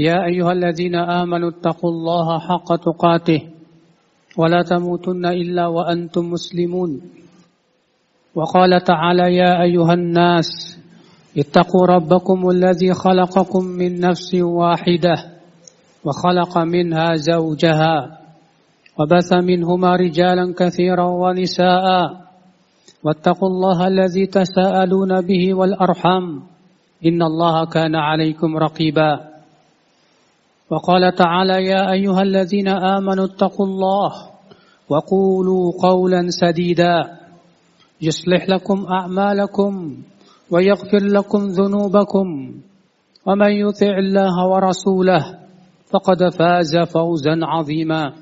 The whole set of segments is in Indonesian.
يا أيها الذين آمنوا اتقوا الله حق تقاته ولا تموتن إلا وأنتم مسلمون. وقال تعالى يا أيها الناس اتقوا ربكم الذي خلقكم من نفس واحدة وخلق منها زوجها وبث منهما رجالا كثيرا ونساء واتقوا الله الذي تساءلون به والأرحام إن الله كان عليكم رقيبا. وقال تعالى يا أيها الذين آمنوا اتقوا الله وقولوا قولا سديدا يصلح لكم أعمالكم ويغفر لكم ذنوبكم ومن يطع الله ورسوله فقد فاز فوزا عظيما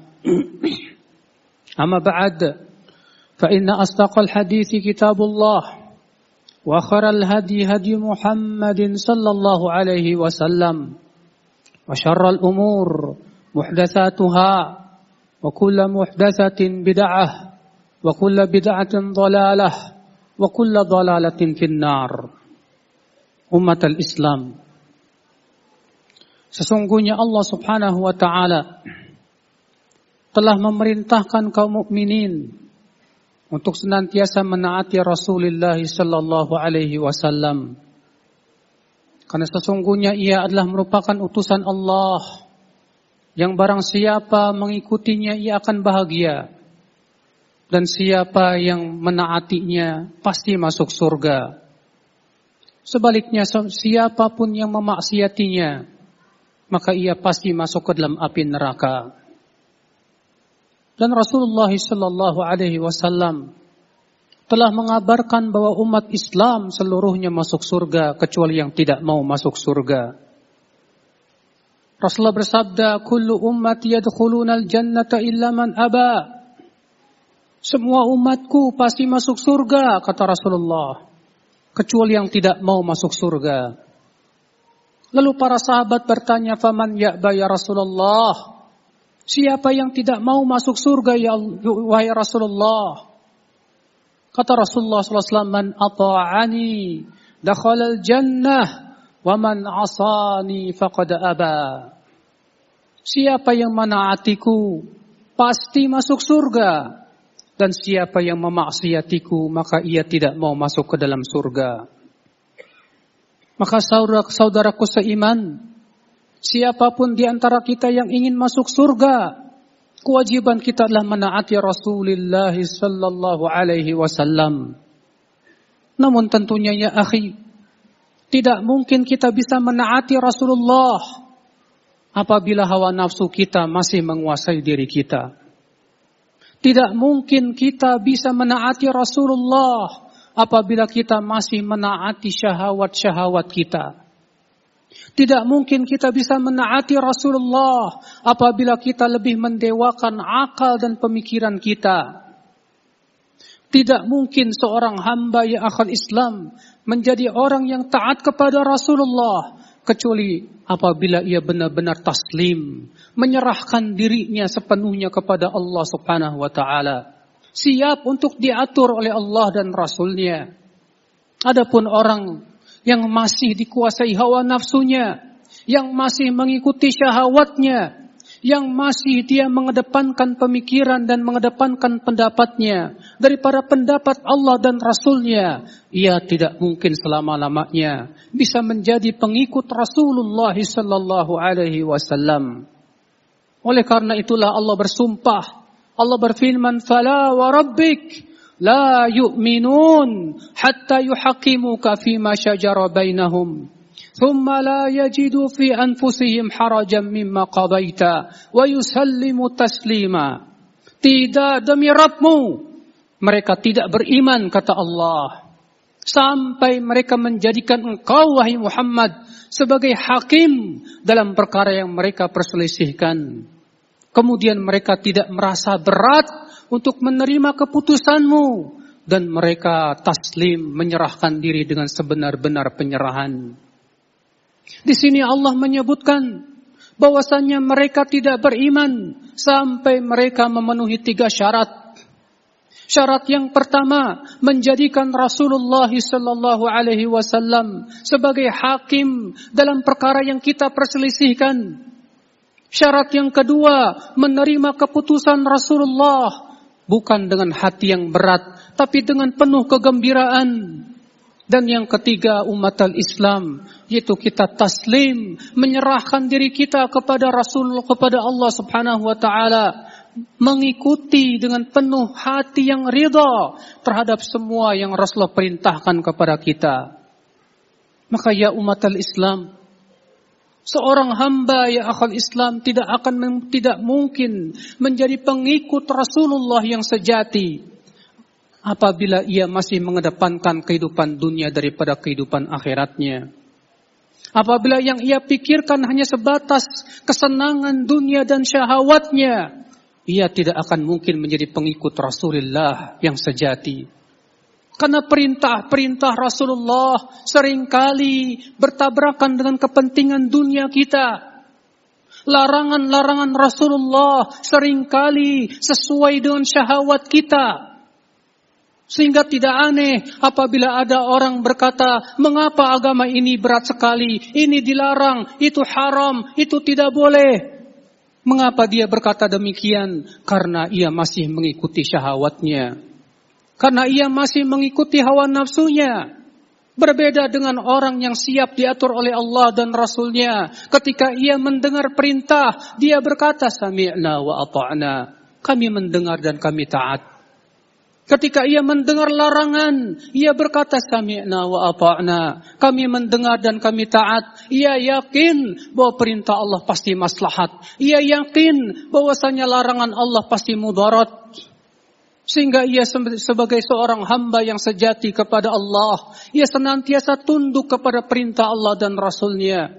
أما بعد فإن أصدق الحديث كتاب الله وخر الهدي هدي محمد صلى الله عليه وسلم. وشر الأمور محدثاتها وكل محدثة بدعة وكل بدعة ضلالة وكل ضلالة في النار أمة الإسلام Sesungguhnya Allah subhanahu wa ta'ala telah memerintahkan kaum mukminin untuk senantiasa menaati Rasulullah sallallahu alaihi wasallam. Karena sesungguhnya ia adalah merupakan utusan Allah yang barang siapa mengikutinya ia akan bahagia dan siapa yang menaatinya pasti masuk surga. Sebaliknya siapa pun yang memaksiatinya maka ia pasti masuk ke dalam api neraka. Dan Rasulullah sallallahu alaihi wasallam telah mengabarkan bahwa umat Islam seluruhnya masuk surga kecuali yang tidak mau masuk surga. Rasulullah bersabda, "Kullu ummati yadkhuluna al-jannata illa man aba." Semua umatku pasti masuk surga, kata Rasulullah. Kecuali yang tidak mau masuk surga. Lalu para sahabat bertanya, "Faman ya'ba ya Rasulullah?" Siapa yang tidak mau masuk surga ya wahai Rasulullah? Kata Rasulullah SAW, Man ata'ani dakhala al-jannah wa man asani faqad aba. Siapa yang menaatiku pasti masuk surga dan siapa yang memaksiatiku maka ia tidak mau masuk ke dalam surga. Maka saudara-saudaraku seiman, siapa pun di antara kita yang ingin masuk surga, kewajiban kita adalah menaati Rasulullah sallallahu alaihi wasallam. Namun tentunya ya akhi, tidak mungkin kita bisa menaati Rasulullah apabila hawa nafsu kita masih menguasai diri kita. Tidak mungkin kita bisa menaati Rasulullah apabila kita masih menaati syahwat-syahwat kita. Tidak mungkin kita bisa menaati Rasulullah apabila kita lebih mendewakan akal dan pemikiran kita. Tidak mungkin seorang hamba yang akan Islam menjadi orang yang taat kepada Rasulullah kecuali apabila ia benar-benar taslim, menyerahkan dirinya sepenuhnya kepada Allah Subhanahu wa taala, siap untuk diatur oleh Allah dan Rasulnya. Adapun orang yang masih dikuasai hawa nafsunya, yang masih mengikuti syahwatnya, yang masih dia mengedepankan pemikiran dan mengedepankan pendapatnya daripada pendapat Allah dan Rasulnya, ia tidak mungkin selama-lamanya bisa menjadi pengikut Rasulullah sallallahu alaihi wasallam. Oleh karena itulah Allah bersumpah, Allah berfirman, "Fala wa rabbik la yu'minun hatta yuhaqimuka fima shajara bainahum." ثم لا يجدوا في أنفسهم حرجا مما قضيت ويسلموا تسليما tidak demi Rabbmu mereka tidak beriman kata Allah sampai mereka menjadikan engkau wahai Muhammad sebagai hakim dalam perkara yang mereka perselisihkan. Kemudian mereka tidak merasa berat untuk menerima keputusanmu dan mereka taslim menyerahkan diri dengan sebenar-benar penyerahan. Di sini Allah menyebutkan bahwasannya mereka tidak beriman sampai mereka memenuhi tiga syarat Syarat yang pertama menjadikan Rasulullah sallallahu alaihi wasallam sebagai hakim dalam perkara yang kita perselisihkan. Syarat yang kedua menerima keputusan Rasulullah bukan dengan hati yang berat tapi dengan penuh kegembiraan. Dan yang ketiga umat al-Islam yaitu kita taslim menyerahkan diri kita kepada Rasul kepada Allah Subhanahu wa taala mengikuti dengan penuh hati yang ridha terhadap semua yang Rasulullah perintahkan kepada kita. Maka ya umat al-Islam, seorang hamba ya akal Islam tidak akan tidak mungkin menjadi pengikut Rasulullah yang sejati apabila ia masih mengedepankan kehidupan dunia daripada kehidupan akhiratnya. Apabila yang ia pikirkan hanya sebatas kesenangan dunia dan syahwatnya, ia tidak akan mungkin menjadi pengikut Rasulullah yang sejati. Karena perintah-perintah Rasulullah sering kali bertabrakan dengan kepentingan dunia kita. Larangan-larangan Rasulullah sering kali sesuai dengan syahwat kita. Sehingga tidak aneh apabila ada orang berkata, mengapa agama ini berat sekali, ini dilarang, itu haram, itu tidak boleh. Mengapa dia berkata demikian? Karena ia masih mengikuti syahwatnya. Karena ia masih mengikuti hawa nafsunya. Berbeda dengan orang yang siap diatur oleh Allah dan Rasulnya. Ketika ia mendengar perintah, dia berkata, Sami'na wa ata'na. Kami mendengar dan kami taat. Ketika ia mendengar larangan, ia berkata sami'na wa ata'na. Kami mendengar dan kami taat. Ia yakin bahwa perintah Allah pasti maslahat. Ia yakin bahwasanya larangan Allah pasti mudarat. Sehingga ia sebagai seorang hamba yang sejati kepada Allah. Ia senantiasa tunduk kepada perintah Allah dan Rasulnya.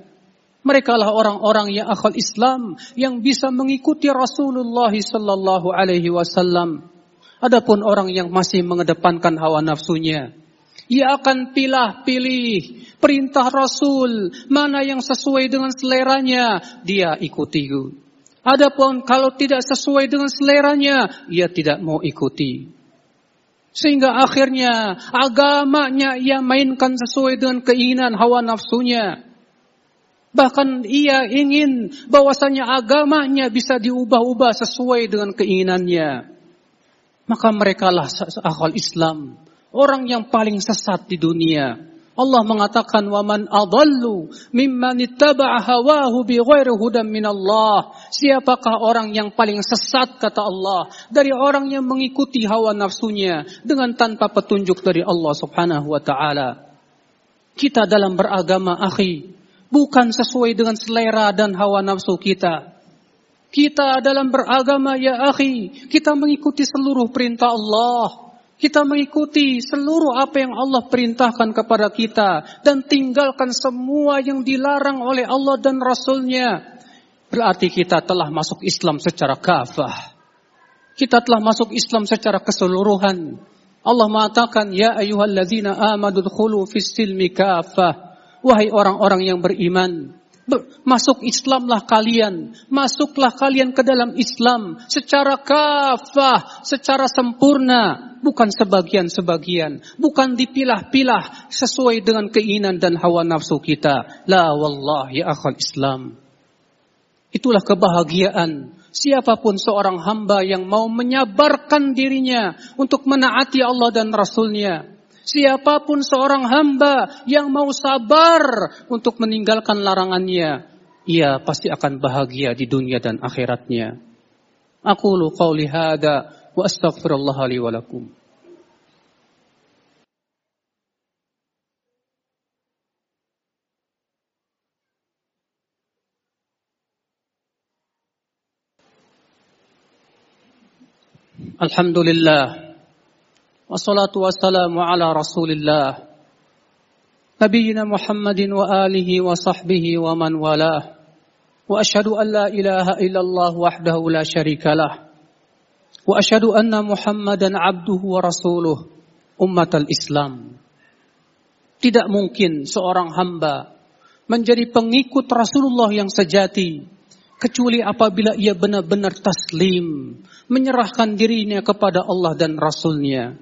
Mereka lah orang-orang yang akal Islam yang bisa mengikuti Rasulullah sallallahu alaihi wasallam Adapun orang yang masih mengedepankan hawa nafsunya, ia akan pilih-pilih perintah Rasul mana yang sesuai dengan seleranya, dia ikuti. Adapun kalau tidak sesuai dengan seleranya, ia tidak mau ikuti. Sehingga akhirnya agamanya ia mainkan sesuai dengan keinginan hawa nafsunya. Bahkan ia ingin bahwasanya agamanya bisa diubah-ubah sesuai dengan keinginannya maka merekalah akal Islam, orang yang paling sesat di dunia. Allah mengatakan waman adallu mimman ittaba'a hawahu bighairi hudan Allah. Siapakah orang yang paling sesat kata Allah dari orang yang mengikuti hawa nafsunya dengan tanpa petunjuk dari Allah Subhanahu wa taala. Kita dalam beragama akhi bukan sesuai dengan selera dan hawa nafsu kita. Kita dalam beragama ya akhi, kita mengikuti seluruh perintah Allah. Kita mengikuti seluruh apa yang Allah perintahkan kepada kita dan tinggalkan semua yang dilarang oleh Allah dan Rasulnya. Berarti kita telah masuk Islam secara kafah. Kita telah masuk Islam secara keseluruhan. Allah mengatakan, Ya ayuhalladzina amadu khulu fis silmi kafah. Wahai orang-orang yang beriman, Masuk Islamlah kalian, masuklah kalian ke dalam Islam secara kafah, secara sempurna, bukan sebagian-sebagian, bukan dipilah-pilah sesuai dengan keinginan dan hawa nafsu kita. La wallah ya akhal Islam. Itulah kebahagiaan siapa pun seorang hamba yang mau menyabarkan dirinya untuk menaati Allah dan Rasulnya Siapa pun seorang hamba yang mau sabar untuk meninggalkan larangannya, ia pasti akan bahagia di dunia dan akhiratnya. Aku lu qawli hada wa astaghfirullah li. Alhamdulillah. Wassalatu wassalamu ala Rasulillah. نبينا محمد وآله وصحبه ومن والاه وأشهد أن لا إله إلا الله وحده لا شريك له وأشهد أن محمدا عبده ورسوله أمة الإسلام Tidak mungkin seorang hamba menjadi pengikut Rasulullah yang sejati kecuali apabila ia benar-benar taslim, menyerahkan dirinya kepada Allah dan Rasulnya.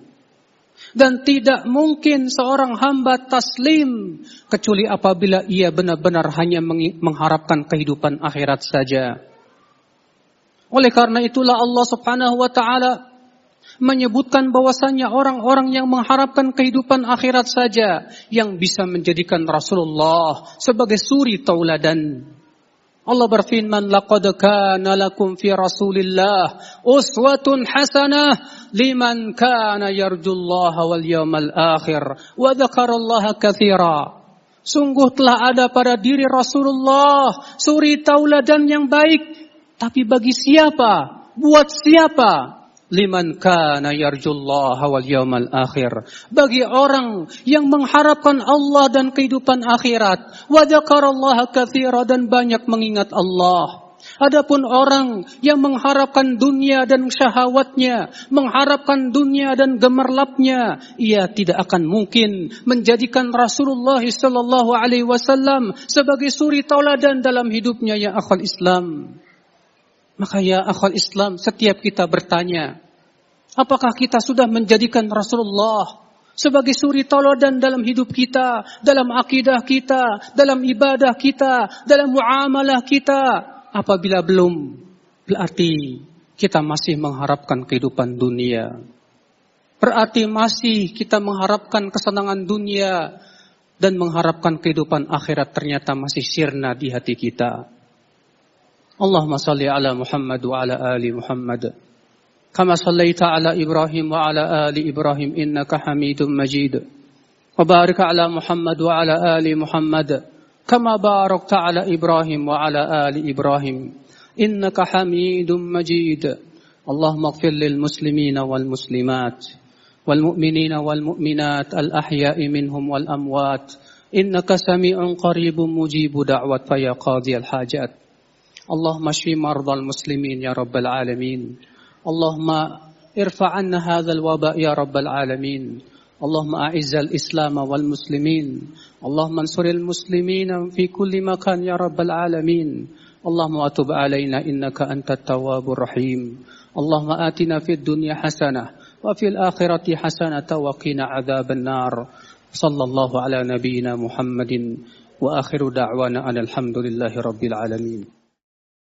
Dan tidak mungkin seorang hamba taslim kecuali apabila ia benar-benar hanya mengharapkan kehidupan akhirat saja. Oleh karena itulah Allah Subhanahu wa taala menyebutkan bahwasanya orang-orang yang mengharapkan kehidupan akhirat saja yang bisa menjadikan Rasulullah sebagai suri tauladan. Allah berfirman, "Laqad kana lakum fi Rasulillah uswatun hasanah liman kana yarjullaha wal yawmal akhir wa dzakarallaha katsira." Sungguh telah ada pada diri Rasulullah suri tauladan yang baik, tapi bagi siapa? Buat siapa? Liman kana yarjullaha wal yawmal akhir bagi orang yang mengharapkan Allah dan kehidupan akhirat wa dzakarallaha katsira dan banyak mengingat Allah Adapun orang yang mengharapkan dunia dan syahwatnya, mengharapkan dunia dan gemerlapnya, ia tidak akan mungkin menjadikan Rasulullah sallallahu alaihi wasallam sebagai suri tauladan dalam hidupnya ya akhwal Islam. Maka ya akhwal Islam, setiap kita bertanya, apakah kita sudah menjadikan Rasulullah sebagai suri tauladan dalam hidup kita, dalam akidah kita, dalam ibadah kita, dalam muamalah kita? Apabila belum, berarti kita masih mengharapkan kehidupan dunia. Berarti masih kita mengharapkan kesenangan dunia dan mengharapkan kehidupan akhirat ternyata masih sirna di hati kita. اللهم صل على محمد وعلى آل محمد. كما صليت على إبراهيم وعلى آل إبراهيم إنك حميد مجيد. وبارك على محمد وعلى آل محمد. كما باركت على إبراهيم وعلى آل إبراهيم. إنك حميد مجيد. اللهم اغفر للمسلمين والمسلمات. والمؤمنين والمؤمنات الأحياء منهم والأموات. إنك سميع قريب مجيب دعوة يا قاضي الحاجات. اللهم اشف مرضى المسلمين يا رب العالمين. اللهم ارفع عنا هذا الوباء يا رب العالمين. اللهم اعز الاسلام والمسلمين. اللهم انصر المسلمين في كل مكان يا رب العالمين. اللهم اتب علينا انك انت التواب الرحيم. اللهم آتنا في الدنيا حسنة وفي الآخرة حسنة وقنا عذاب النار. صلى الله على نبينا محمد. وآخر دعوانا أن الحمد لله رب العالمين.